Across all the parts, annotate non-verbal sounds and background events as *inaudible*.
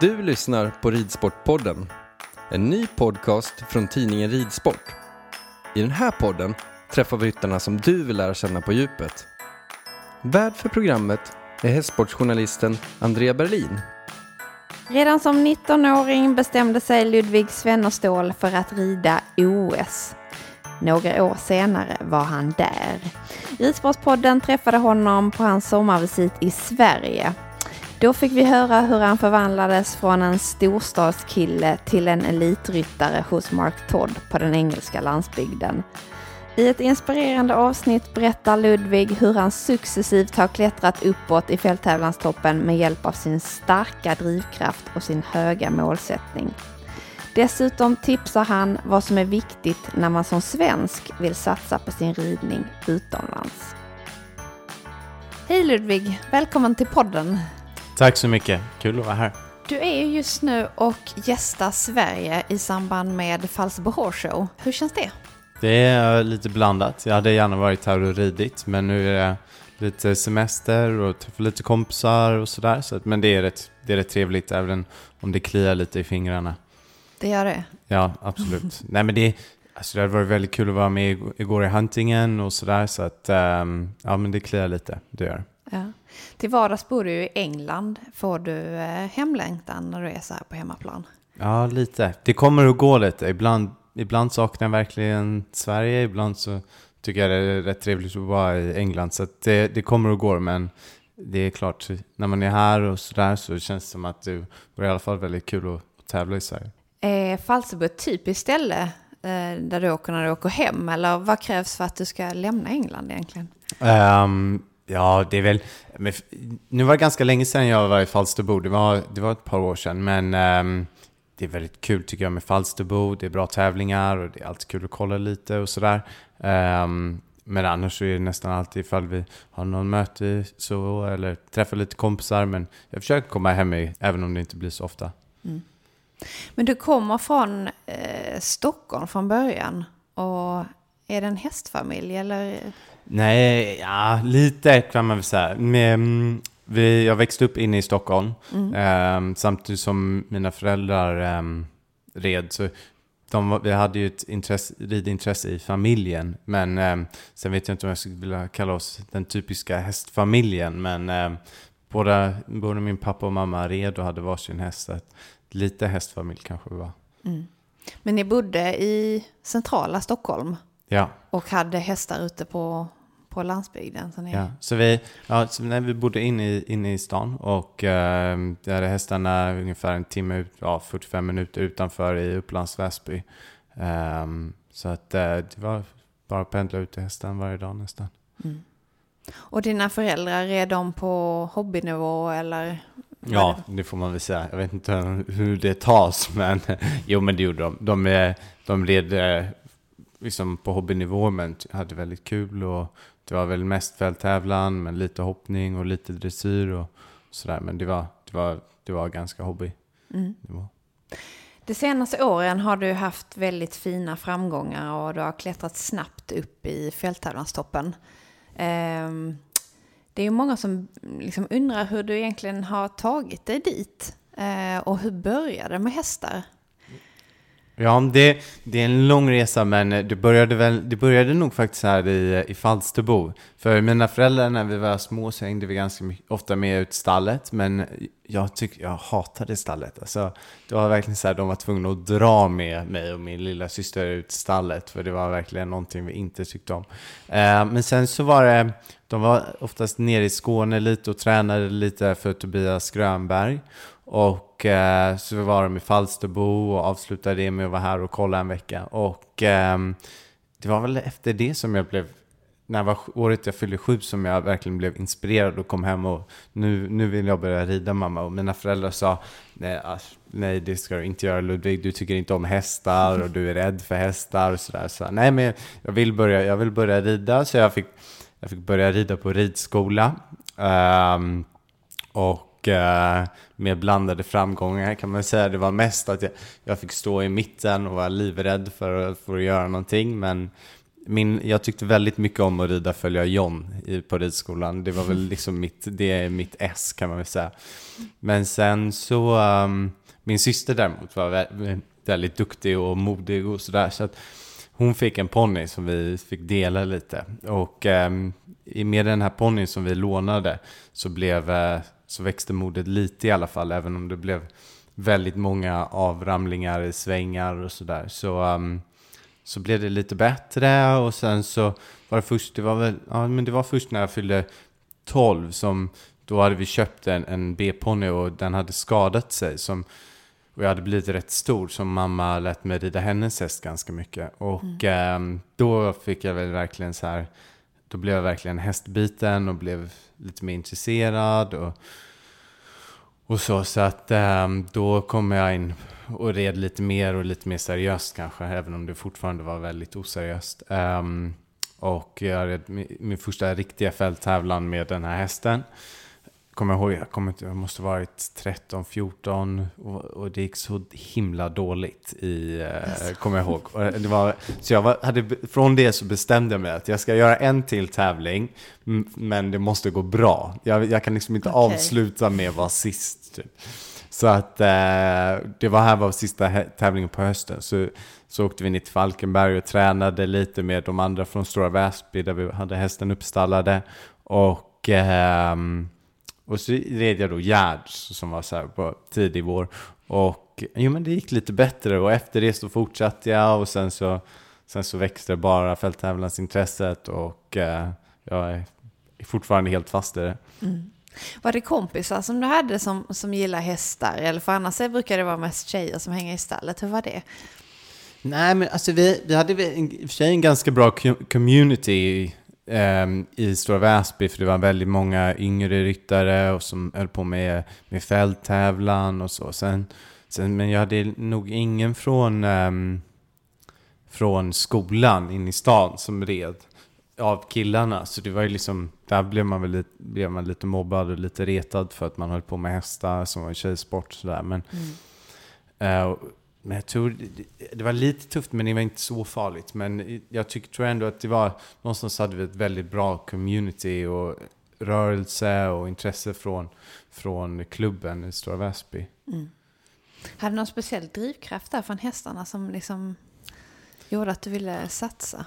Du lyssnar på Ridsportpodden. En ny podcast från tidningen Ridsport. I den här podden träffar vi ryttarna som du vill lära känna på djupet. Värd för programmet är hästsportsjournalisten Andrea Berlin. Redan som 19-åring bestämde sig Ludvig Svennerstål för att rida OS. Några år senare var han där. Ridsportspodden träffade honom på hans sommarvisit i Sverige. Då fick vi höra hur han förvandlades från en storstadskille till en elitryttare hos Mark Todd på den engelska landsbygden. I ett inspirerande avsnitt berättar Ludvig hur han successivt har klättrat uppåt i fälttävlanstoppen med hjälp av sin starka drivkraft och sin höga målsättning. Dessutom tipsar han vad som är viktigt när man som svensk vill satsa på sin ridning utomlands. Hej Ludvig, välkommen till podden. Tack så mycket, kul att vara här. Du är ju just nu och gästar Sverige i samband med Falsterbo Horse Show. Hur känns det? Det är lite blandat. Jag hade gärna varit här och ridit, men nu är det lite semester och träffa lite kompisar och sådär. Så, men det är, rätt, det är rätt trevligt, även om det kliar lite i fingrarna. Det gör det? Ja, absolut. *laughs* Nej, men det, alltså det hade varit väldigt kul att vara med igår i Huntingen och sådär. Så att, um, ja, men det kliar lite, det gör Ja. Till vardags bor du i England. Får du eh, hemlängtan när du är så här på hemmaplan? Ja, lite. Det kommer och går lite. Ibland, ibland saknar jag verkligen Sverige. Ibland så tycker jag det är rätt trevligt att vara i England. Så det, det kommer och går. Men det är klart, när man är här och sådär så känns det som att det vore i alla fall väldigt kul att, att tävla i Sverige. Är Falsterbo ett typiskt ställe eh, där du åker när du åker hem? Eller vad krävs för att du ska lämna England egentligen? Um, Ja, det är väl... Nu var det ganska länge sedan jag var i Falsterbo. Det var, det var ett par år sedan. Men um, det är väldigt kul tycker jag med Falsterbo. Det är bra tävlingar och det är alltid kul att kolla lite och sådär. Um, men annars så är det nästan alltid ifall vi har någon möte så eller träffar lite kompisar. Men jag försöker komma hem i, även om det inte blir så ofta. Mm. Men du kommer från eh, Stockholm från början. Och är det en hästfamilj eller? Nej, ja, lite kan man väl säga. Med, mm, vi, jag växte upp inne i Stockholm mm. eh, samtidigt som mina föräldrar eh, red. Så de, vi hade ju ett intresse, ridintresse i familjen. Men eh, sen vet jag inte om jag skulle vilja kalla oss den typiska hästfamiljen. Men eh, båda, både min pappa och mamma red och hade varsin häst. Lite hästfamilj kanske var. Mm. Men ni bodde i centrala Stockholm? Ja. Och hade hästar ute på på landsbygden. Så, ja, så vi, ja, så när vi bodde inne i, inne i stan och eh, där hade hästarna ungefär en timme, ut, ja, 45 minuter utanför i Upplands Väsby. Um, så att eh, det var bara att pendla ut till hästen varje dag nästan. Mm. Och dina föräldrar, är de på hobbynivå eller? Ja, det får man väl säga. Jag vet inte hur det tas, men *laughs* jo, men det gjorde de. De, de red eh, liksom på hobbynivå, men hade väldigt kul och det var väl mest fälttävlan, men lite hoppning och lite dressyr och sådär. Men det var, det var, det var ganska hobby. Mm. De senaste åren har du haft väldigt fina framgångar och du har klättrat snabbt upp i fälttävlanstoppen. Ehm, det är ju många som liksom undrar hur du egentligen har tagit dig dit. Eh, och hur började det med hästar? Ja, det, det är en lång resa, men eh, det började, väl, det började nog faktiskt här i, eh, i Falsterbo. För mina föräldrar, när vi var små, så hängde vi ganska mycket, ofta med ut stallet, men eh, jag, tyck, jag hatade stallet. Alltså, det var verkligen så här, de var tvungna att dra med mig och min lilla syster ut stallet, för det var verkligen någonting vi inte tyckte om. Eh, men sen så var det, de var oftast nere i Skåne lite och tränade lite för Tobias Grönberg. Och eh, så var de i Falsterbo och avslutade det med att vara här och kolla en vecka. Och eh, det var väl efter det som jag blev när var året jag fyllde sju som jag verkligen blev inspirerad och kom hem och nu, nu vill jag börja rida mamma. Och mina föräldrar sa nej, nej det ska du inte göra Ludvig, du tycker inte om hästar och du är rädd för hästar och sådär. Så, nej men jag vill, börja, jag vill börja rida så jag fick, jag fick börja rida på ridskola. Um, och ganska eh, med blandade framgångar kan man säga. Det var mest att jag, jag fick stå i mitten och var livrädd för, för att göra någonting. Men min, jag tyckte väldigt mycket om att rida följa John i, på ridskolan. Det var väl liksom mitt, det är mitt S kan man väl säga. Men sen så, um, min syster däremot var väldigt duktig och modig och sådär. Så att hon fick en ponny som vi fick dela lite. Och um, med den här ponnyn som vi lånade så, blev, uh, så växte modet lite i alla fall, även om det blev väldigt många avramlingar i svängar och sådär. Så, um, så blev det lite bättre och sen så var det först, det var väl, ja men det var först när jag fyllde 12 som då hade vi köpt en, en B-ponny och den hade skadat sig som och jag hade blivit rätt stor som mamma lät mig rida hennes häst ganska mycket. Och mm. eh, då fick jag väl verkligen så här, då blev jag verkligen hästbiten och blev lite mer intresserad och, och så. Så att ehm, då kom jag in och red lite mer och lite mer seriöst kanske, även om det fortfarande var väldigt oseriöst. Um, och jag red min första riktiga fälttävlan med den här hästen. Kommer jag ihåg, jag, kommer inte, jag måste varit 13, 14 och, och, det gick så himla dåligt i, eh, kommer jag ihåg. Och det var, så jag var, hade, från det så bestämde jag mig att jag ska göra en till tävling, men det måste gå bra. Jag, jag kan liksom inte okay. avsluta med att vara sist. Typ. Så att eh, det var här var sista tävlingen på hösten. Så, så åkte vi ner till Falkenberg och tränade lite med de andra från Stora Väsby där vi hade hästen uppstallade. Och, eh, och så red jag då Gärds som var så här på tidig vår. Och jo men det gick lite bättre och efter det så fortsatte jag och sen så, sen så växte bara fälttävlansintresset och eh, jag är fortfarande helt fast i det. Mm. Var det kompisar som du hade som, som gillar hästar? Eller för annars brukar det vara mest tjejer som hänger i stallet. Hur var det? Nej, men alltså vi, vi hade i och för sig en ganska bra community i Stora Väsby, för det var väldigt många yngre ryttare och som höll på med, med fälttävlan och så. Sen, sen, men jag hade nog ingen från, um, från skolan in i stan som red av killarna. Så det var ju liksom, där blev man väl lite, blev man lite mobbad och lite retad för att man höll på med hästar som var tjejsport. Sådär. Men, mm. uh, men jag tror det, var lite tufft men det var inte så farligt. Men jag tycker, tror ändå att det var, någonstans hade vi ett väldigt bra community och rörelse och intresse från, från klubben i Stora Väsby. Mm. Hade du någon speciell drivkraft där från hästarna som liksom gjorde att du ville satsa?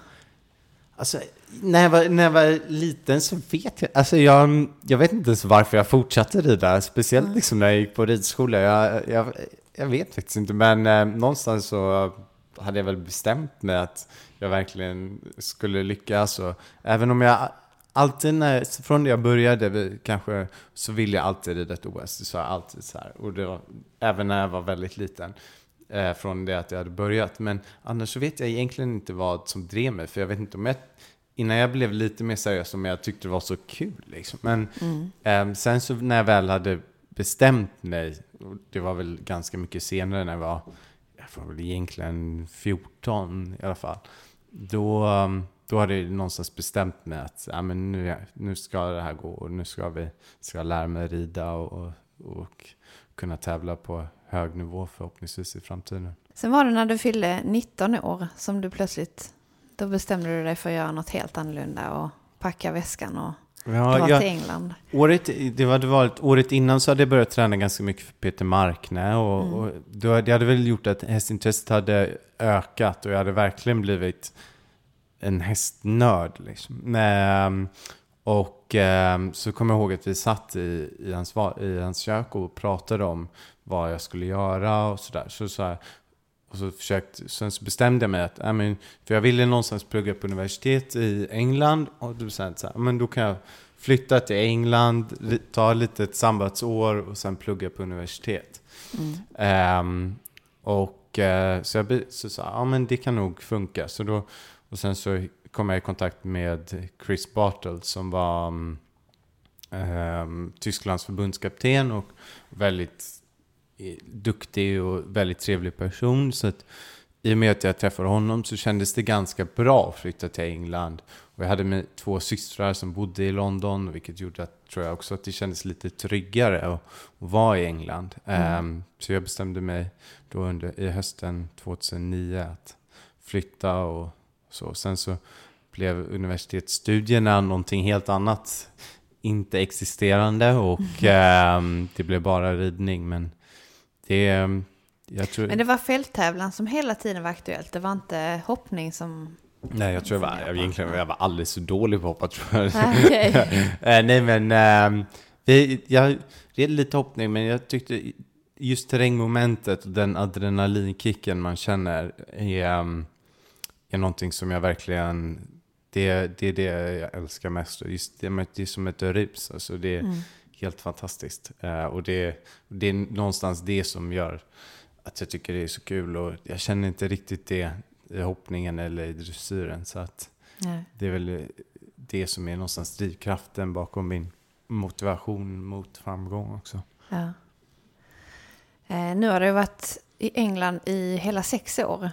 Alltså, när jag, var, när jag var liten så vet jag, alltså jag, jag vet inte ens varför jag fortsatte rida, speciellt mm. liksom när jag gick på ridskola. Jag, jag, jag vet faktiskt inte, men eh, någonstans så hade jag väl bestämt mig att jag verkligen skulle lyckas. Och även om jag alltid när, från det jag började kanske, så ville jag alltid rida ett OS. Det sa jag alltid så här. Och det var, även när jag var väldigt liten eh, från det att jag hade börjat. Men annars så vet jag egentligen inte vad som drev mig. För jag vet inte om jag, innan jag blev lite mer seriös, om jag tyckte det var så kul. Liksom. Men mm. eh, sen så när jag väl hade bestämt mig, det var väl ganska mycket senare när jag var, jag var väl egentligen 14 i alla fall. Då, um, då hade jag någonstans bestämt mig att ja, men nu, nu ska det här gå och nu ska vi ska lära mig rida och, och, och kunna tävla på hög nivå förhoppningsvis i framtiden. Sen var det när du fyllde 19 år som du plötsligt, då bestämde du dig för att göra något helt annorlunda och packa väskan och ja, jag, till England. Året, det var, det var, året innan så hade jag börjat träna ganska mycket för Peter Markne och, mm. och då, det hade väl gjort att hästintresset hade ökat och jag hade verkligen blivit en hästnörd. Liksom. Um, och um, så kommer jag ihåg att vi satt i, i, hans, i hans kök och pratade om vad jag skulle göra och sådär. Så, så här, och så försökte, sen så bestämde jag mig att, äh, men, för jag ville någonstans plugga på universitet i England. Och då sa jag så här, men då kan jag flytta till England, ta lite ett sambatsår och sen plugga på universitet. Mm. Um, och uh, så jag så sa, ja men det kan nog funka. Så då, och sen så kom jag i kontakt med Chris Bartle som var um, Tysklands förbundskapten och väldigt duktig och väldigt trevlig person. Så att i och med att jag träffade honom så kändes det ganska bra att flytta till England. Och jag hade med två systrar som bodde i London, vilket gjorde att, tror jag också, att det kändes lite tryggare att, att vara i England. Mm. Um, så jag bestämde mig då under, i hösten 2009 att flytta och så. Sen så blev universitetsstudierna någonting helt annat. Inte existerande och mm. *laughs* um, det blev bara ridning. Men det Tror... Men det var fälttävlan som hela tiden var aktuellt. Det var inte hoppning som... Nej, jag tror jag var, jag, egentligen, jag var alldeles dålig på att hoppa tror jag. Ah, *laughs* okay. Eh, nej, men äh, vi, jag red lite hoppning, men jag tyckte just terrängmomentet och den adrenalinkicken man känner är, um, är någonting som jag verkligen, det, det är det jag älskar mest. Just det, det är som ett rus, alltså det är mm. Helt fantastiskt. Uh, och det, det är någonstans det som gör att jag tycker det är så kul och jag känner inte riktigt det i hoppningen eller i dressyren. Så att Nej. det är väl det som är någonstans drivkraften bakom min motivation mot framgång också. Ja. Eh, nu har du varit i England i hela sex år.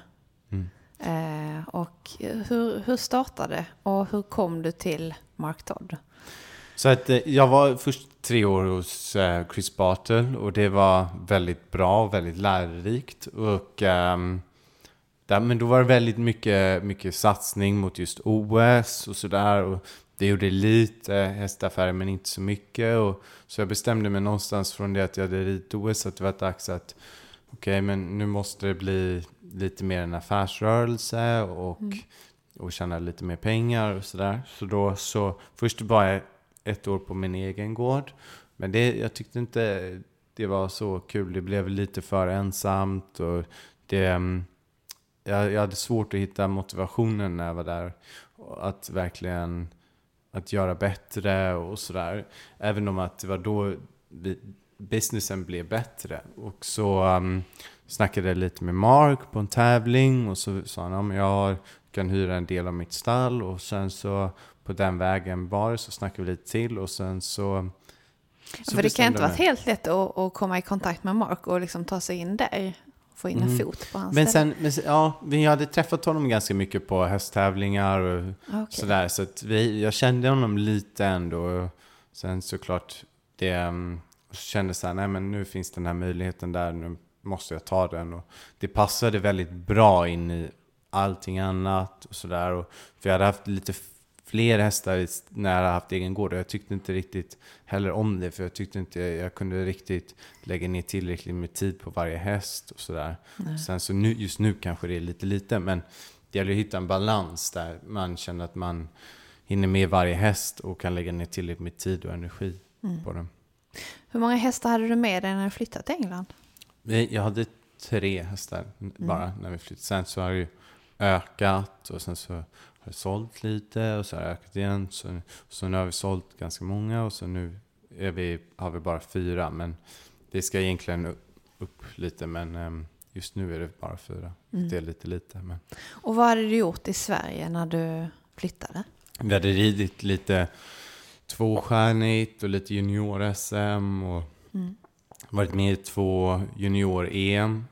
Mm. Eh, och hur, hur startade och hur kom du till Mark Todd? Så att eh, jag var först tre år hos eh, Chris Bartle och det var väldigt bra och väldigt lärorikt. Och, um, där, men då var det väldigt mycket, mycket satsning mot just OS och sådär. Det gjorde lite hästaffärer men inte så mycket. Och, så jag bestämde mig någonstans från det att jag hade ridit OS att det var dags att okej okay, men nu måste det bli lite mer en affärsrörelse och, mm. och tjäna lite mer pengar och sådär. Så då så först bara ett år på min egen gård. Men det, jag tyckte inte det var så kul. Det blev lite för ensamt och det, mm, jag, jag hade svårt att hitta motivationen när jag var där. Att verkligen att göra bättre och sådär. Även om att det var då vi, businessen blev bättre. Och så um, snackade jag lite med Mark på en tävling och så sa han att jag kan hyra en del av mitt stall och sen så på den vägen bara så snackade vi lite till och sen så... så För det kan inte vara helt lätt att, att, komma i kontakt med Mark och liksom ta sig in där. Få in en mm. fot på hans men sen, men ja, vi hade träffat honom ganska mycket på hästtävlingar och okay. sådär. Så att vi, jag kände honom lite ändå. Sen såklart, det um, kände så här, nej men nu finns den här möjligheten där, nu måste jag ta den. Och det passade väldigt bra in i allting annat och sådär. För jag hade haft lite fler hästar när jag haft egen gård. Och jag tyckte inte riktigt heller om det, för jag tyckte inte jag kunde riktigt lägga ner tillräckligt med tid på varje häst och sådär. Sen så nu, just nu kanske det är lite lite, men det gäller att hitta en balans där man känner att man hinner med varje häst och kan lägga ner tillräckligt med tid och energi mm. på dem. Hur många hästar hade du med dig när du flyttade till England? Jag hade tre hästar bara mm. när vi flyttade. Sen så har det ju ökat och sen så har sålt lite och så har det ökat igen. Så, så nu har vi sålt ganska många och så nu är vi, har vi bara fyra. Men det ska egentligen upp, lite men um, just nu är det bara fyra. Mm. Det är lite lite. Men... Och vad hade du gjort i Sverige när du flyttade? Vi hade ridit lite tvåstjärnigt och lite junior-SM och mm. varit med i två junior-EM.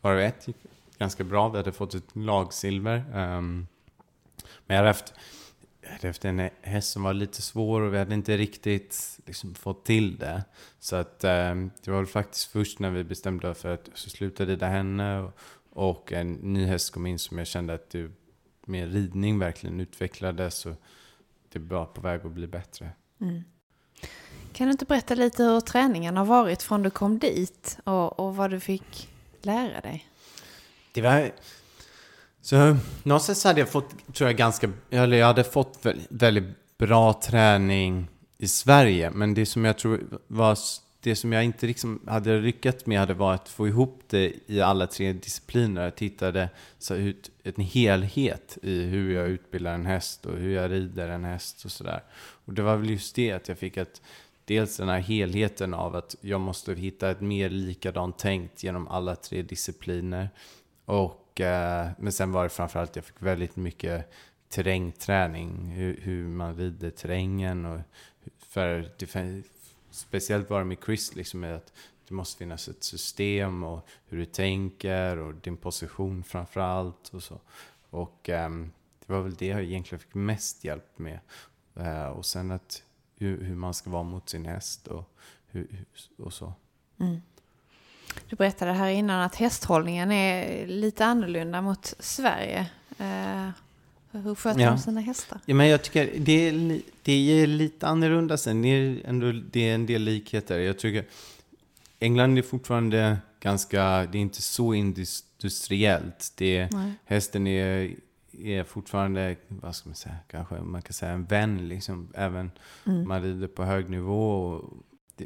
Varav ett gick ganska bra. Vi hade fått ett lagsilver. Um, men jag hade haft, jag hade haft en häst som var lite svår och vi hade inte riktigt liksom, fått till det. Så att eh, det var väl faktiskt först när vi bestämde oss för att så slutade rida henne och, och, en ny häst kom in som jag kände att det, med ridning verkligen utvecklades och det var på väg att bli bättre. Mm. Kan du inte berätta lite hur träningen har varit från du kom dit och, och vad du fick lära dig? Det var så någonstans hade jag fått, tror jag, ganska, eller jag hade fått väldigt bra träning i Sverige. Men det som jag tror var, det som jag inte liksom hade lyckats med hade varit att få ihop det i alla tre discipliner. Jag tittade så ut en helhet i hur jag utbildar en häst och hur jag rider en häst och sådär. Och det var väl just det att jag fick att dels den här helheten av att jag måste hitta ett mer likadant tänkt genom alla tre discipliner. Och men sen var det framförallt, jag fick väldigt mycket terrängträning, hur, hur man rider terrängen och för det, speciellt bara med Chris liksom att det måste finnas ett system och hur du tänker och din position framförallt. och så. Och um, det var väl det jag egentligen fick mest hjälp med. Uh, och sen att hur, hur, man ska vara mot sin häst och, hur, och så. Mm. Du berättade här innan att hästhållningen är lite annorlunda mot Sverige. Uh, hur sköter ja. de sina hästar? Ja, men jag tycker det är, det är lite annorlunda sen. Det är, ändå, det är en del likheter. Jag tycker England är fortfarande ganska, det är inte så industriellt. Det, hästen är, är fortfarande, vad ska man säga, kanske man kan säga en vän liksom. Även mm. man rider på hög nivå. Och,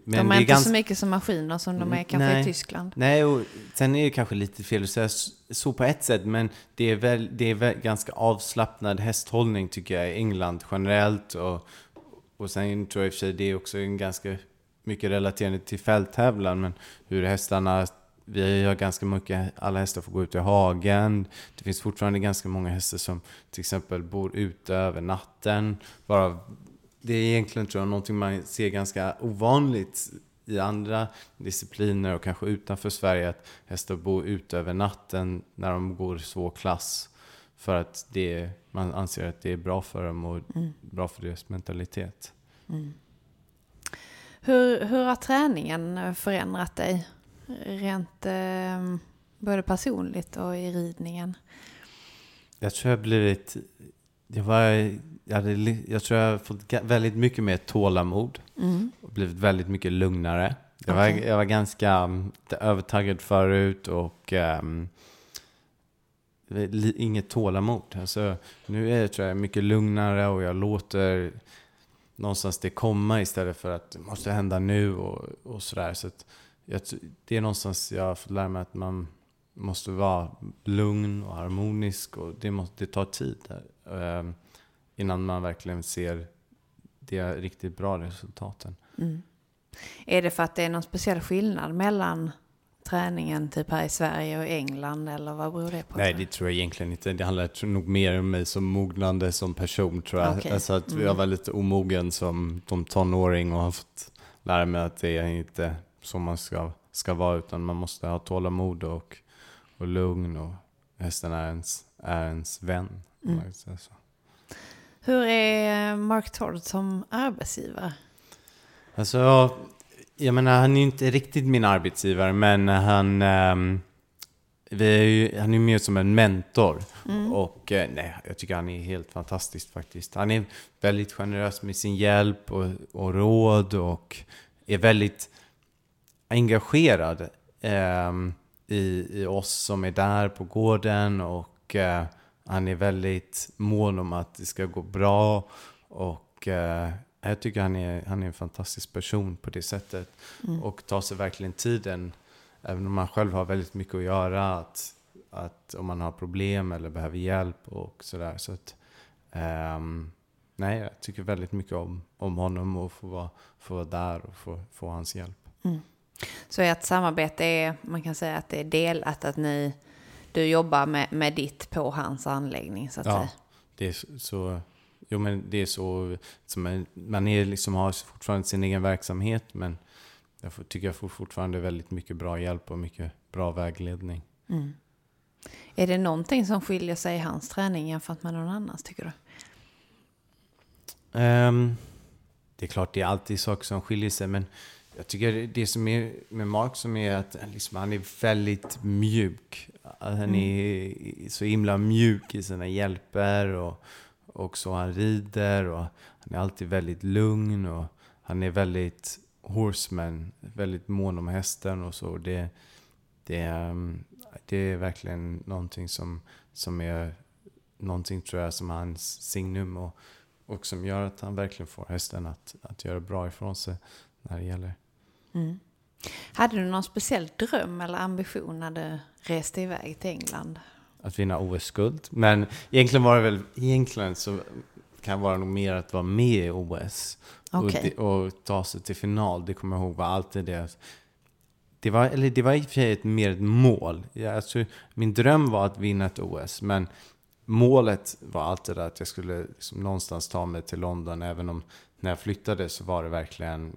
men de är inte ganska... så mycket som maskiner som de är kanske nej, i Tyskland. Nej, och sen är det kanske lite fel att säga så på ett sätt, men det är väl, det är väl ganska avslappnad hästhållning tycker jag i England generellt. Och, och sen tror jag i och för sig det är också en ganska mycket relaterande till fälttävlan, men hur hästarna vi har ganska mycket, alla hästar får gå ut i hagen. Det finns fortfarande ganska många hästar som till exempel bor ute över natten. Bara, det är egentligen tror jag någonting man ser ganska ovanligt i andra discipliner och kanske utanför Sverige att hästar bor ute över natten när de går svår klass. För att det, man anser att det är bra för dem och mm. bra för deras mentalitet. Mm. Hur, hur har träningen förändrat dig? Rent eh, både personligt och i ridningen? Jag tror jag blivit... Jag, var, jag, hade, jag tror jag har fått väldigt mycket mer tålamod. Mm. Och blivit väldigt mycket lugnare. Jag, okay. var, jag var ganska um, övertaggad förut och um, inget tålamod. Alltså, nu är jag, tror jag mycket lugnare och jag låter någonstans det komma istället för att det måste hända nu och, och sådär. Så att jag, det är någonstans jag har fått lära mig att man måste vara lugn och harmonisk och det, måste, det tar tid eh, innan man verkligen ser de riktigt bra resultaten. Mm. Är det för att det är någon speciell skillnad mellan träningen typ här i Sverige och England eller vad beror det på? Nej, det tror jag egentligen inte. Det handlar nog mer om mig som mognande som person tror jag. Okay. Alltså att mm. jag var lite omogen som, som tonåring och har fått lära mig att det är inte så man ska, ska vara utan man måste ha tålamod och, och lugn och hästen är ens, är ens vän. Mm. Hur är Mark Todd som arbetsgivare? Alltså, jag menar, han är ju inte riktigt min arbetsgivare, men han, um, vi är ju, han är mer som en mentor. Mm. Och uh, nej, jag tycker han är helt fantastisk faktiskt. Han är väldigt generös med sin hjälp och, och råd och är väldigt engagerad um, i, i oss som är där på gården. Och uh, han är väldigt mån om att det ska gå bra. Och uh, jag tycker han är, han är en fantastisk person på det sättet. Mm. Och tar sig verkligen tiden, även om man själv har väldigt mycket att göra, att, att om man har problem eller behöver hjälp och sådär. Så att, um, nej, jag tycker väldigt mycket om, om honom och få vara, få vara där och få, få hans hjälp. Mm. Så ert samarbete är, man kan säga att det är delat, att ni, du jobbar med, med ditt på hans anläggning så att ja, säga? det är så Jo, men det är så. Som man är liksom, har fortfarande sin egen verksamhet, men jag får, tycker jag får fortfarande väldigt mycket bra hjälp och mycket bra vägledning. Mm. Är det någonting som skiljer sig i hans träning jämfört med någon annans, tycker du? Um, det är klart, det är alltid saker som skiljer sig, men jag tycker det som är med Mark som är att liksom, han är väldigt mjuk. Han mm. är så himla mjuk i sina hjälper och och så han rider och han är alltid väldigt lugn och han är väldigt horseman, väldigt mån om hästen och så. Det, det, ehm, det är verkligen någonting som, som är någonting tror jag som är hans signum och, och som gör att han verkligen får hästen att, att göra bra ifrån sig när det gäller. Mm. Hade du någon speciell dröm eller ambition när du reste iväg till England? att vinna OS-guld. Men egentligen var det väl, egentligen så kan det vara nog mer att vara med i OS. Okay. Och, och, ta sig till final, det kommer jag ihåg var alltid det. Det var, eller det var i och för sig ett, mer ett mål. Jag, alltså, min dröm var att vinna ett OS, men målet var alltid att jag skulle liksom någonstans ta mig till London, även om när jag flyttade så var det verkligen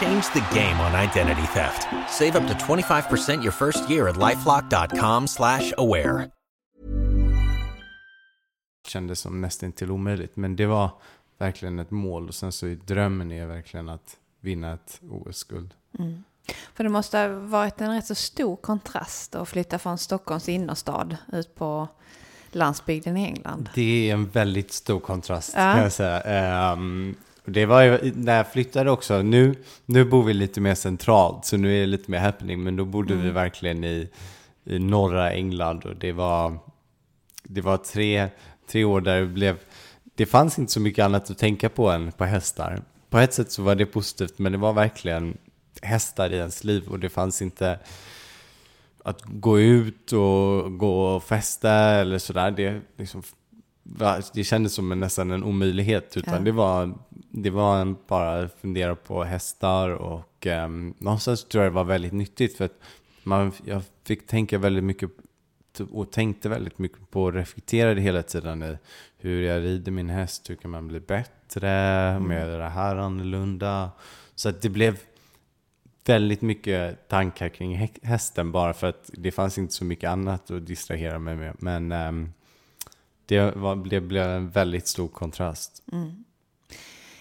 Change the game on identity theft. Save up to 25% your first year at LifeLock.com slash aware. kändes som nästan till omöjligt. Men det var verkligen ett mål och sen så är drömmen är verkligen att vinna ett OS-guld. Mm. För det måste ha varit en rätt så stor kontrast att flytta från Stockholms innerstad ut på landsbygden i England. Det är en väldigt stor kontrast Ja. kan jag säga. Um, det var ju när jag flyttade också. Nu, nu bor vi lite mer centralt så nu är det lite mer happening. Men då bodde vi verkligen i, i norra England och det var, det var tre, tre år där det blev... Det fanns inte så mycket annat att tänka på än på hästar. På ett sätt så var det positivt men det var verkligen hästar i ens liv och det fanns inte att gå ut och gå och festa eller sådär, det, liksom, det kändes som en, nästan en omöjlighet. Utan Ja. det var, det var en, bara fundera på hästar och um, någonstans tror jag det var väldigt nyttigt för att man, jag fick tänka väldigt mycket och tänkte väldigt mycket på och reflekterade hela tiden i hur jag rider min häst, hur kan man bli bättre, om jag gör det här annorlunda. Så att det blev väldigt mycket tankar kring hä- hästen bara för att det fanns inte så mycket annat att distrahera mig med. Men ehm, det, var, det blev en väldigt stor kontrast.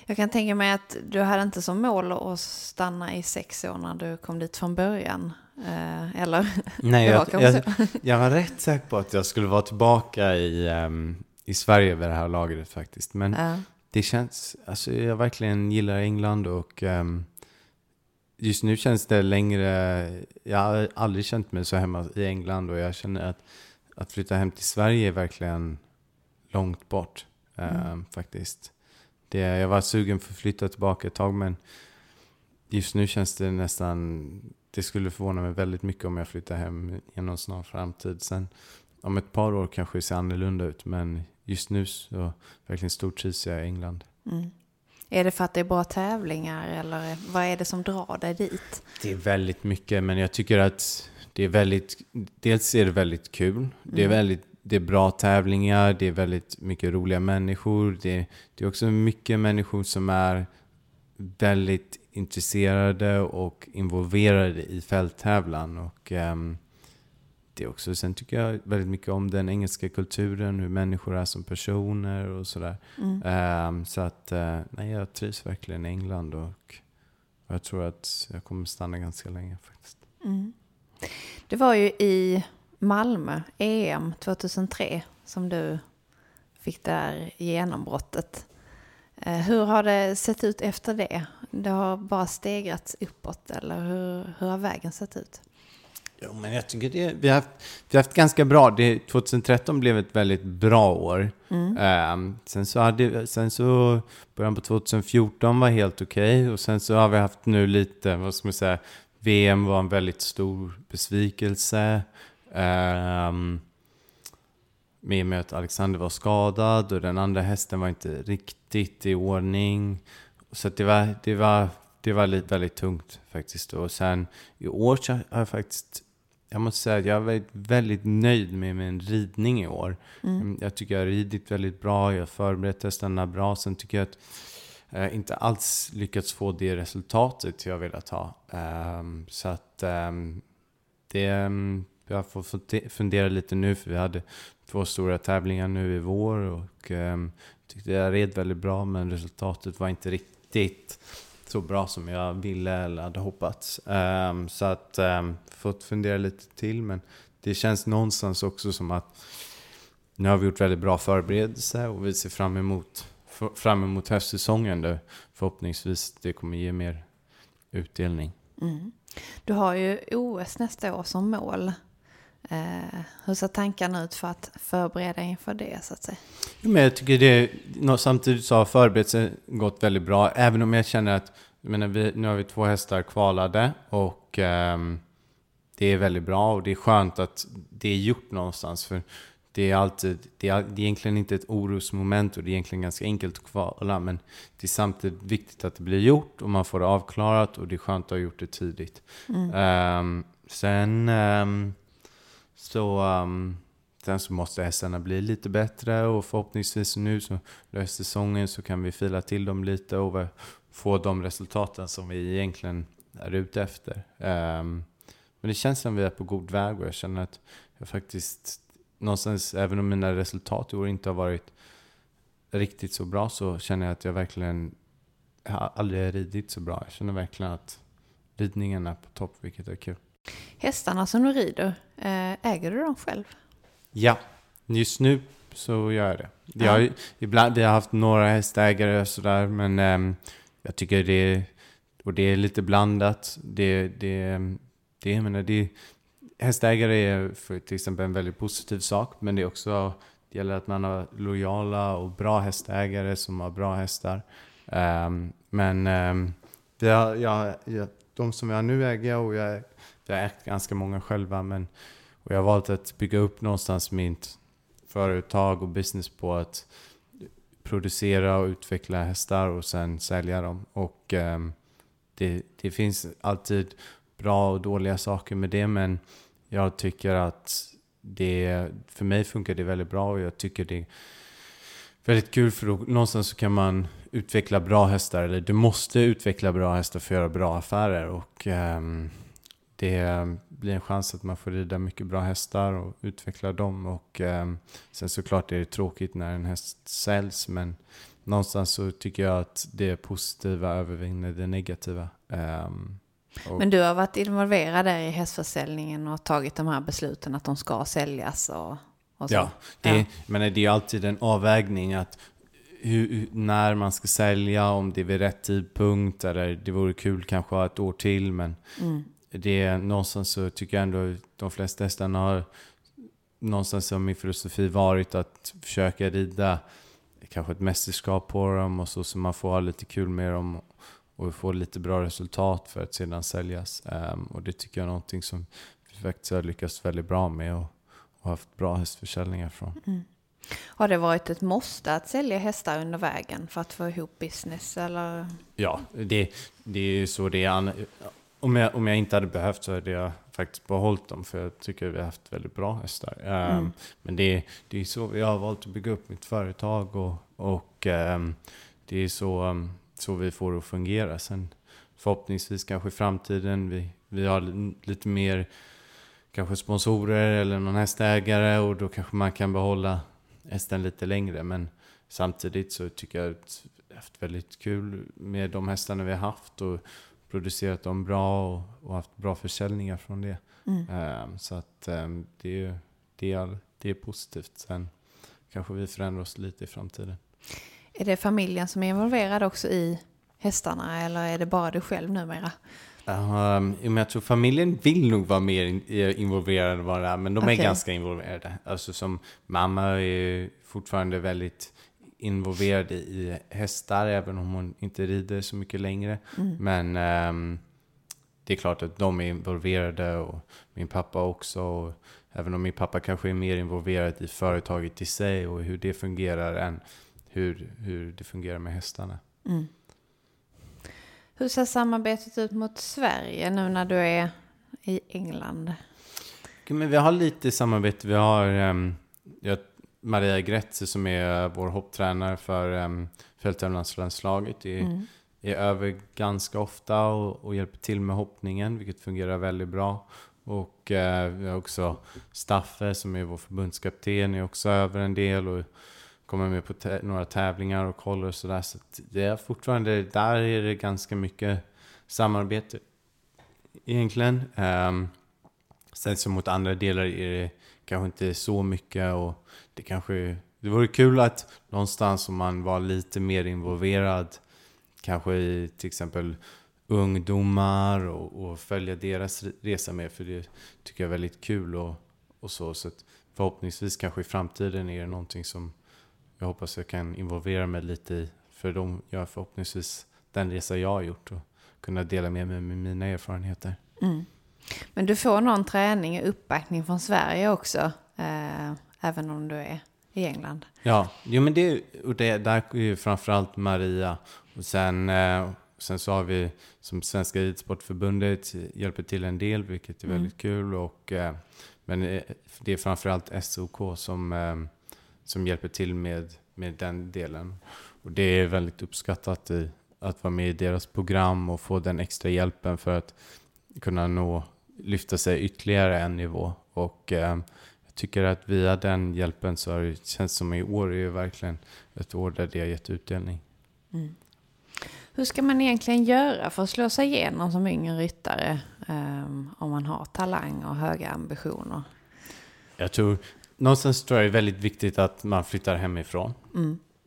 Jag kan tänka mig att du hade inte som mål att stanna i sex år när du kom dit från början. Eh, eller? Nej, jag, jag, jag var rätt säker på att jag skulle vara tillbaka i, ehm, i Sverige vid det här laget faktiskt. Men Ja. det känns, alltså jag verkligen gillar England och ehm, just nu känns det längre, jag har aldrig känt mig så hemma i England och jag känner att att flytta hem till Sverige är verkligen långt bort ehm, faktiskt. Det, jag var sugen för att flytta tillbaka ett tag men just nu känns det nästan, det skulle förvåna mig väldigt mycket om jag flyttar hem inom snar framtid. Sen om ett par år kanske det ser annorlunda ut men just nu så verkligen stortrivs jag i England. Mm. Är det för att det är bra tävlingar eller vad är det som drar dig dit? Det är väldigt mycket, men jag tycker att det är väldigt, dels är det väldigt kul, det är väldigt det är bra tävlingar, det är väldigt mycket roliga människor, det, det är också mycket människor som är väldigt intresserade och involverade i fälttävlan. Och, ehm, det är också, sen tycker jag väldigt mycket om den engelska kulturen, hur människor är som personer och sådär. Ehm, så att, eh, nej, jag trivs verkligen i England och jag tror att jag kommer stanna ganska länge faktiskt. Det var ju i Malmö, EM 2003, som du fick där genombrottet. Eh, Hur har det sett ut efter det? Det har bara stegrats uppåt eller hur, hur har vägen sett ut? Jo, men jag tycker det, vi, har haft, vi har haft ganska bra. Det, 2013 blev ett väldigt bra år. Ehm, sen, så hade, sen så början på 2014 var helt okej. Och sen så har vi haft nu lite, vad ska man säga, VM var en väldigt stor besvikelse. Um, med och med att Alexander var skadad och den andra hästen var inte riktigt i ordning. Så det var, det var, det var väldigt tungt faktiskt. Och sen i år så har jag faktiskt, jag måste säga att jag varit väldigt nöjd med min ridning i år. Mm, Jag tycker jag har ridit väldigt bra, jag har förberett hästarna bra. Sen tycker jag att jag inte alls lyckats få det resultatet jag velat ha. Ehm, så att ehm, det, ehm, jag får fått fundera lite nu för vi hade två stora tävlingar nu i vår och um, tyckte jag red väldigt bra men resultatet var inte riktigt så bra som jag ville eller hade hoppats. Ehm, så att um, fått fundera lite till men det känns någonstans också som att nu har vi gjort väldigt bra förberedelse och vi ser fram emot, fram emot höstsäsongen där förhoppningsvis det kommer ge mer utdelning. Mm. Du har ju OS nästa år som mål. Eh, hur ser tankarna ut för att förbereda inför det så att säga? Men jag tycker det, samtidigt så har förberedelsen gått väldigt bra, även om jag känner att, jag menar, vi, nu har vi två hästar kvalade och ehm, det är väldigt bra och det är skönt att det är gjort någonstans. För det är alltid, det är, det är egentligen inte ett orosmoment och det är egentligen ganska enkelt att kvala, men det är samtidigt viktigt att det blir gjort och man får det avklarat och det är skönt att ha gjort det tidigt. Ehm, sen ehm, så, um, sen så måste hästarna bli lite bättre och förhoppningsvis nu så löser säsongen så kan vi fila till dem lite och få de resultaten som vi egentligen är ute efter. Um, men det känns som vi är på god väg och jag känner att jag faktiskt någonstans, även om mina resultat i år inte har varit riktigt så bra så känner jag att jag verkligen jag har aldrig ridit så bra. Jag känner verkligen att ridningen är på topp, vilket är kul. Hästarna som du rider, eh, äger du dem själv? Ja, just nu så gör jag det. Jag, har, ibland, vi har haft några hästägare och sådär, men ehm, jag tycker det, och det är lite blandat. Det, det, det, jag menar, det, hästägare är för till exempel en väldigt positiv sak, men det är också, det gäller att man har lojala och bra hästägare som har bra hästar. Ehm, men um, vi har, jag, jag, de som jag nu äger och jag, jag har ägt ganska många själva, men och jag har valt att bygga upp någonstans mitt företag och business på att producera och utveckla hästar och sen sälja dem. Och ehm, det, det finns alltid bra och dåliga saker med det, men jag tycker att det, för mig funkar det väldigt bra och jag tycker det är väldigt kul för då, någonstans så kan man utveckla bra hästar, eller du måste utveckla bra hästar för att göra bra affärer. Och ehm, det blir en chans att man får rida mycket bra hästar och utveckla dem. Och ehm, sen såklart är det tråkigt när en häst säljs, men någonstans så tycker jag att det positiva övervinner det negativa. Och- Men du har varit involverad där i hästförsäljningen och tagit de här besluten att de ska säljas och, och så? Ja, det, Ja. men det är ju alltid en avvägning att hur- när man ska sälja, om det är vid rätt tidpunkt eller det vore kul kanske att ha ett år till men Mm. Det är någonstans så tycker jag ändå de flesta hästarna har någonstans har min filosofi varit att försöka rida kanske ett mästerskap på dem och så, så man får ha lite kul med dem och få lite bra resultat för att sedan säljas. Ehm, och det tycker jag är någonting som vi faktiskt har lyckats väldigt bra med och, och haft bra hästförsäljningar från. Har det varit ett måste att sälja hästar under vägen för att få ihop business eller? Ja, det, det är ju så det är. Om jag, om jag inte hade behövt så hade jag faktiskt behållit dem för jag tycker vi har haft väldigt bra hästar. Ehm, Mm. Men det, det är så vi har valt att bygga upp mitt företag och, och ehm, det är så, ehm, så vi får det att fungera. Sen förhoppningsvis kanske i framtiden vi, vi har li- lite mer kanske sponsorer eller någon hästägare och då kanske man kan behålla hästen lite längre. Men samtidigt så tycker jag att vi har haft väldigt kul med de hästarna vi har haft och producerat dem bra och, och haft bra försäljningar från det. Mm. Ehm, så att ehm, det, är, ju- det, är, det är positivt. Sen kanske vi förändrar oss lite i framtiden. Är det familjen som är involverad också i hästarna eller är det bara du själv numera? Um, jag tror familjen vill nog vara mer in, involverad än vad det är, men de är Okej. ganska involverade. Alltså som mamma är fortfarande väldigt involverad i, hästar, även om hon inte rider så mycket längre. Men ehm, det är klart att de är involverade och min pappa också. Och även om min pappa kanske är mer involverad i företaget i sig och hur det fungerar än hur, hur det fungerar med hästarna. Mm. Hur ser samarbetet ut mot Sverige nu när du är i England? Men vi har lite samarbete. Vi har um, jag, Maria Gretze som är vår hopptränare för um, fälttävlanslandslaget. Är, Mm. är över ganska ofta och, och hjälper till med hoppningen, vilket fungerar väldigt bra. Och eh, vi har också Staffe som är vår förbundskapten, är också över en del och kommer med på några tävlingar och kollar och sådär. Så att det är fortfarande, där är det ganska mycket samarbete egentligen. Um, sen så mot andra delar är det kanske inte så mycket och det kanske, det vore kul att någonstans om man var lite mer involverad kanske i till exempel ungdomar och, och följa deras resa med för det tycker jag är väldigt kul och, och så. Så att förhoppningsvis kanske i framtiden är det någonting som jag hoppas jag kan involvera mig lite i. För de gör förhoppningsvis den resa jag har gjort och kunna dela med mig med mina erfarenheter. Mm. Men du får någon träning och uppbackning från Sverige också, eh, även om du är i England? Ja, jo, men det, och det där är ju framförallt Maria. Och sen, eh, sen så har vi som Svenska Ridsportförbundet hjälper till en del, vilket är väldigt kul. Och, eh, men eh, det är framförallt SOK som, eh, som hjälper till med, med den delen. Och det är väldigt uppskattat i, att vara med i deras program och få den extra hjälpen för att kunna nå, lyfta sig ytterligare en nivå. Och eh, tycker att via den hjälpen så har det känns som i år är det verkligen ett år där det har gett utdelning. Hur ska man egentligen göra för att slå sig igenom som yngre ryttare eh, om man har talang och höga ambitioner? Jag tror, någonstans tror jag det är väldigt viktigt att man flyttar hemifrån.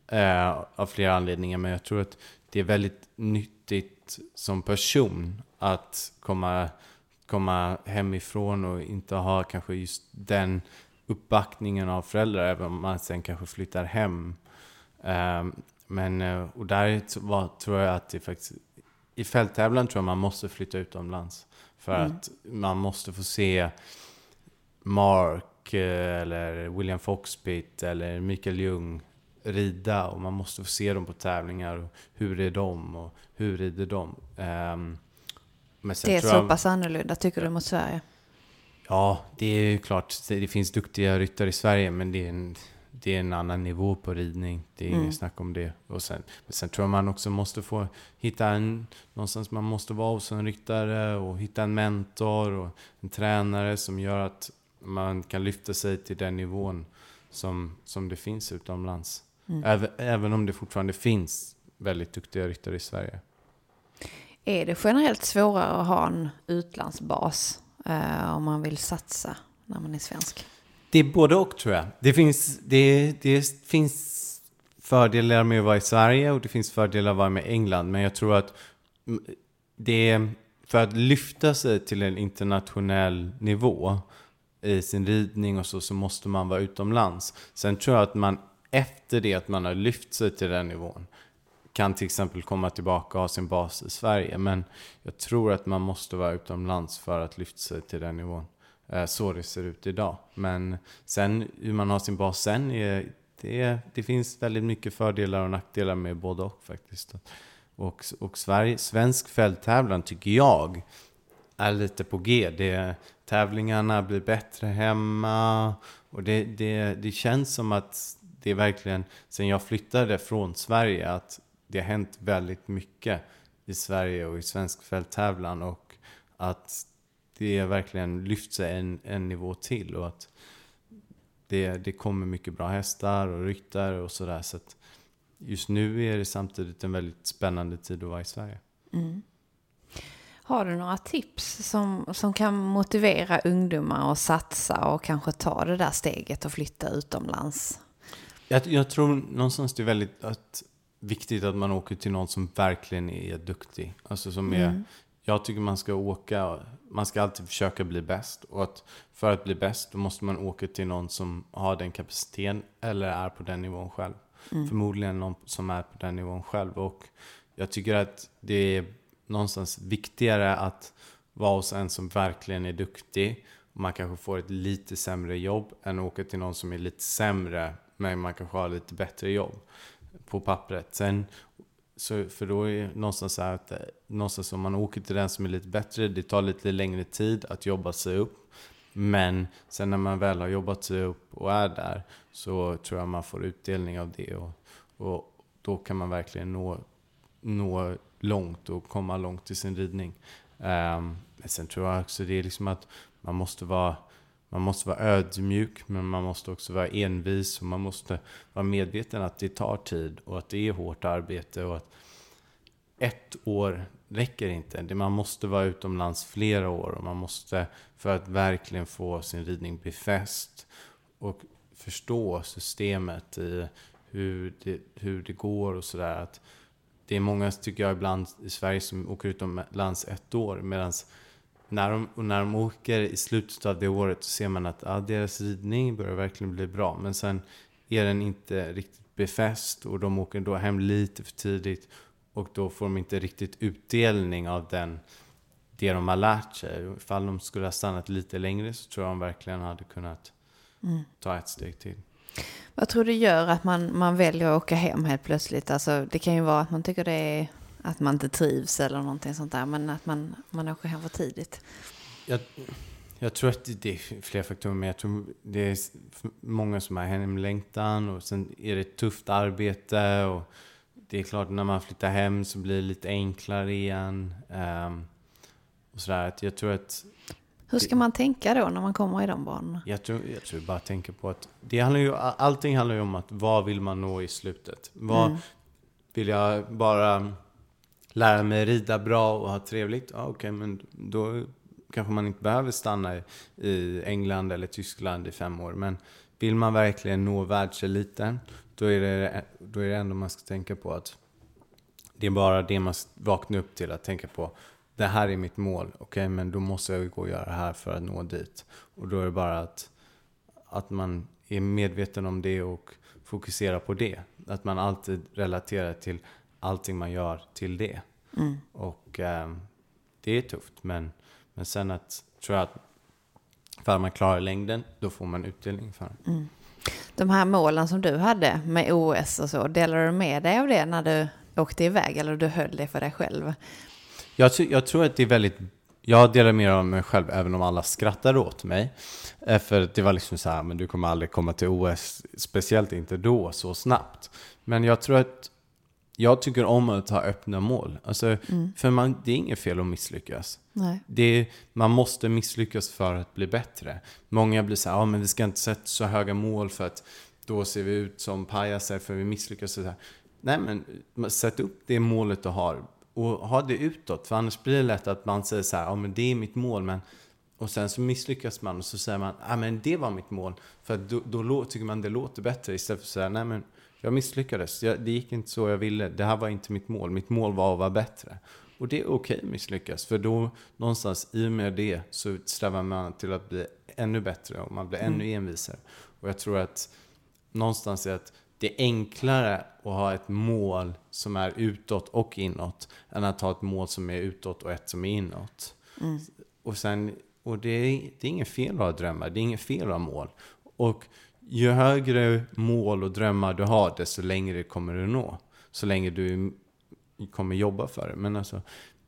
Eh, av flera anledningar, men jag tror att det är väldigt nyttigt som person att komma, komma hemifrån och inte ha kanske just den uppbackningen av föräldrar, även om man sen kanske flyttar hem. Eh, men, eh, och där var, tror jag att det faktiskt, i fälttävlan tror jag man måste flytta utomlands. För att man måste få se Mark eh, eller William Foxbit eller Mikael Ljung rida och man måste få se dem på tävlingar. Och hur är de och hur rider de? Ehm, sen Det är så jag- pass annorlunda tycker du mot Sverige? Ja, det är ju klart. Det det finns duktiga ryttare i Sverige, men det är en, det är en annan nivå på ridning. Det är Mm. inget snack om det. Och sen, men sen tror jag man också måste få hitta en, någonstans man måste vara hos en ryttare och hitta en mentor och en tränare som gör att man kan lyfta sig till den nivån som, som det finns utomlands. Mm. Även, även om det fortfarande finns väldigt duktiga ryttare i Sverige. Är det generellt svårare att ha en utlandsbas eh, om man vill satsa när man är svensk? Det är både och tror jag. Det finns, det, det finns fördelar med att vara i Sverige och det finns fördelar med att vara med England. Men jag tror att det är för att lyfta sig till en internationell nivå i sin ridning och så, så måste man vara utomlands. Sen tror jag att man efter det att man har lyft sig till den nivån kan till exempel komma tillbaka och ha sin bas i Sverige. Men jag tror att man måste vara utomlands för att lyfta sig till den nivån. Eh, så det ser ut idag. Men sen hur man har sin bas sen, är, det, det finns väldigt mycket fördelar och nackdelar med både och faktiskt. Och, och Sverige, svensk fälttävlan tycker jag är lite på G. Det, tävlingarna blir bättre hemma och det, det, det känns som att det är verkligen, sen jag flyttade från Sverige, att det har hänt väldigt mycket i Sverige och i svensk fälttävlan och att det har verkligen lyft sig en, en nivå till och att det, det kommer mycket bra hästar och ryttare och sådär. Så att just nu är det samtidigt en väldigt spännande tid att vara i Sverige. Har du några tips som, som kan motivera ungdomar att satsa och kanske ta det där steget och flytta utomlands? Jag, jag tror någonstans det är väldigt att, viktigt att man åker till någon som verkligen är duktig. Alltså som är, jag tycker man ska åka, man ska alltid försöka bli bäst. Och att för att bli bäst då måste man åka till någon som har den kapaciteten eller är på den nivån själv. Förmodligen någon som är på den nivån själv. Och jag tycker att det är någonstans viktigare att vara hos en som verkligen är duktig. Och man kanske får ett lite sämre jobb än att åka till någon som är lite sämre men man kanske har lite bättre jobb på pappret. Sen, så, för då är det någonstans så här att eh, någonstans om man åker till den som är lite bättre, det tar lite längre tid att jobba sig upp. Men sen när man väl har jobbat sig upp och är där så tror jag man får utdelning av det. Och, och då kan man verkligen nå, nå långt och komma långt i sin ridning. Um, men sen tror jag också det är liksom att man måste vara man måste vara ödmjuk, men man måste också vara envis och man måste vara medveten att det tar tid och att det är hårt arbete och att ett år räcker inte. Man måste vara utomlands flera år och man måste för att verkligen få sin ridning befäst och förstå systemet i hur det, hur det går och sådär. Det är många, tycker jag, ibland i Sverige som åker utomlands ett år medan när de, och när de åker i slutet av det året så ser man att ja, deras ridning börjar verkligen bli bra. Men sen är den inte riktigt befäst och de åker då hem lite för tidigt. Och då får de inte riktigt utdelning av den, det de har lärt sig. Ifall de skulle ha stannat lite längre så tror jag de verkligen hade kunnat ta ett steg till. Vad tror du gör att man, man väljer att åka hem helt plötsligt? Alltså, det kan ju vara att man tycker det är att man inte trivs eller någonting sånt där. Men att man, man åker hem för tidigt. Jag, jag tror att det, är flera faktorer, men jag tror det är många som har hemlängtan och sen är det ett tufft arbete och det är klart när man flyttar hem så blir det lite enklare igen. ehm, och sådär. Jag tror att Hur ska man tänka då när man kommer i de banorna? jag tror, jag tror bara tänker på att det handlar ju, allting handlar ju om att vad vill man nå i slutet? Vad vill jag bara lära mig rida bra och ha trevligt? Ja, okej, men då kanske man inte behöver stanna i, England eller Tyskland i fem år. Men vill man verkligen nå världseliten, då är det, då är det ändå man ska tänka på att det är bara det man vaknar upp till att tänka på. Det här är mitt mål, okej, men då måste jag gå och göra det här för att nå dit. Och då är det bara att, att man är medveten om det och fokuserar på det. Att man alltid relaterar till allting man gör till det. Och eh, det är tufft, men, men sen att, tror jag att för att man klarar längden, då får man utdelning för det. De här målen som du hade med OS och så, delar du med dig av det när du åkte iväg eller du höll det för dig själv? Jag, jag tror att det är väldigt... Jag delar mer av mig själv, även om alla skrattar åt mig. Eh, För det var liksom så här, men du kommer aldrig komma till OS, speciellt inte då, så snabbt. Men jag tror att jag tycker om att ha öppna mål. Alltså, För man, det är inget fel att misslyckas. Är, man måste misslyckas för att bli bättre. Många blir så här, ja men vi ska inte sätta så höga mål för att då ser vi ut som pajaser för vi misslyckas. Och så här. Nej men sätt upp det målet du har och ha det utåt. För annars blir det lätt att man säger så här, ja men det är mitt mål men och sen så misslyckas man och så säger man, ja men det var mitt mål. För då, då tycker man det låter bättre istället för att säga, nej men jag misslyckades. Jag, det gick inte så jag ville. Det här var inte mitt mål. Mitt mål var att vara bättre. Och det är okej att misslyckas. För då någonstans i och med det så strävar man till att bli ännu bättre och man blir ännu envisare. Och jag tror att någonstans är att det är enklare att ha ett mål som är utåt och inåt än att ha ett mål som är utåt och ett som är inåt. Och, sen, och det, är, det är inget fel att ha drömmar, det är inget fel att ha mål. Och ju högre mål och drömmar du har, desto längre kommer du nå. Så länge du kommer jobba för det. Men alltså,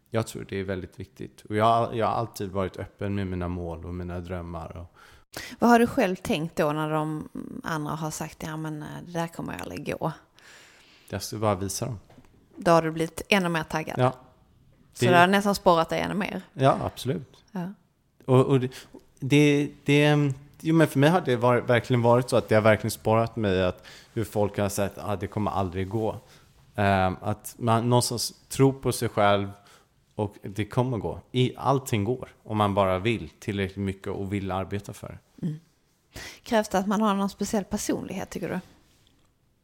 jag tror det är väldigt viktigt. Och jag, jag har alltid varit öppen med mina mål och mina drömmar. Och, Vad har du själv tänkt då när de andra har sagt ja men eh, det där kommer jag aldrig gå? jag ska bara visa dem. Då har du blivit ännu mer taggad. Ja, Så det- det har nästan sporrat dig ännu mer. ja absolut. Ja. Och, och det, det, det, jo, men för mig har det varit, verkligen varit så att det har verkligen sparat mig att hur folk har sagt att ah, det kommer aldrig gå. Ehm, att man någonstans tror på sig själv och det kommer gå. I, allting går om man bara vill tillräckligt mycket och vill arbeta för det. Krävs det att man har någon speciell personlighet tycker du?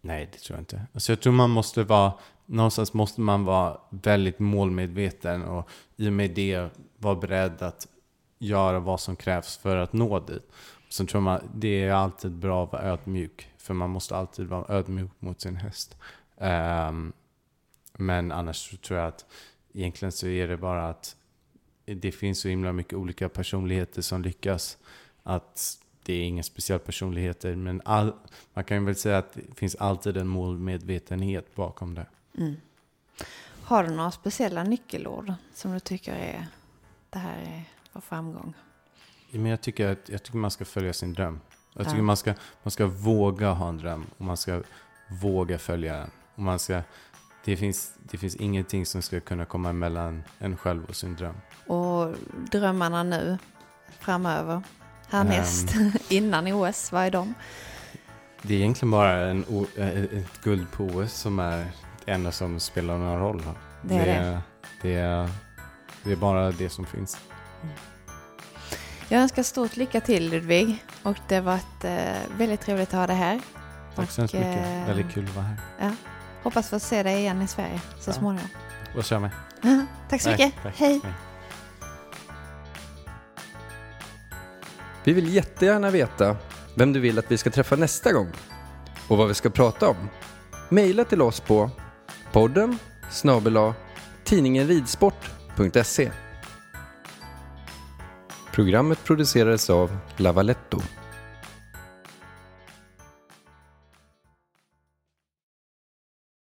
Nej, det tror jag inte. Alltså jag tror man måste vara, någonstans måste man vara väldigt målmedveten och i och med det vara beredd att göra vad som krävs för att nå dit. Sen tror man, det är alltid bra att vara ödmjuk, för man måste alltid vara ödmjuk mot sin häst. Um, men annars så tror jag att egentligen så är det bara att det finns så himla mycket olika personligheter som lyckas. Att det är inga speciella personligheter, men all, man kan väl säga att det finns alltid en målmedvetenhet bakom det. Mm. Har du några speciella nyckelord som du tycker är det här är för framgång? Men jag tycker att jag tycker man ska följa sin dröm. Jag tycker Ja. man, ska, man ska våga ha en dröm och man ska våga följa den. Och man ska, det, finns, det finns ingenting som ska kunna komma emellan en själv och sin dröm. Och drömmarna nu framöver? Härnäst, *laughs* innan OS, vad är de? Det är egentligen bara en, eh, ett guld på OS som är det enda som spelar någon roll. Det är det. är, det, är, det är bara det som finns. Jag önskar stort lycka till Ludvig och det har varit eh, väldigt trevligt att ha dig här. Tack så hemskt mycket. eh, Väldigt kul att vara här. Ja. Hoppas få se dig igen i Sverige så Ja. småningom. Och kör med. Tack så Tack, mycket. tack. Hej. Hej. Vi vill jättegärna veta vem du vill att vi ska träffa nästa gång och vad vi ska prata om. Maila till oss på podden snabel tidningenridsport.se Programmet producerades av Lavaletto.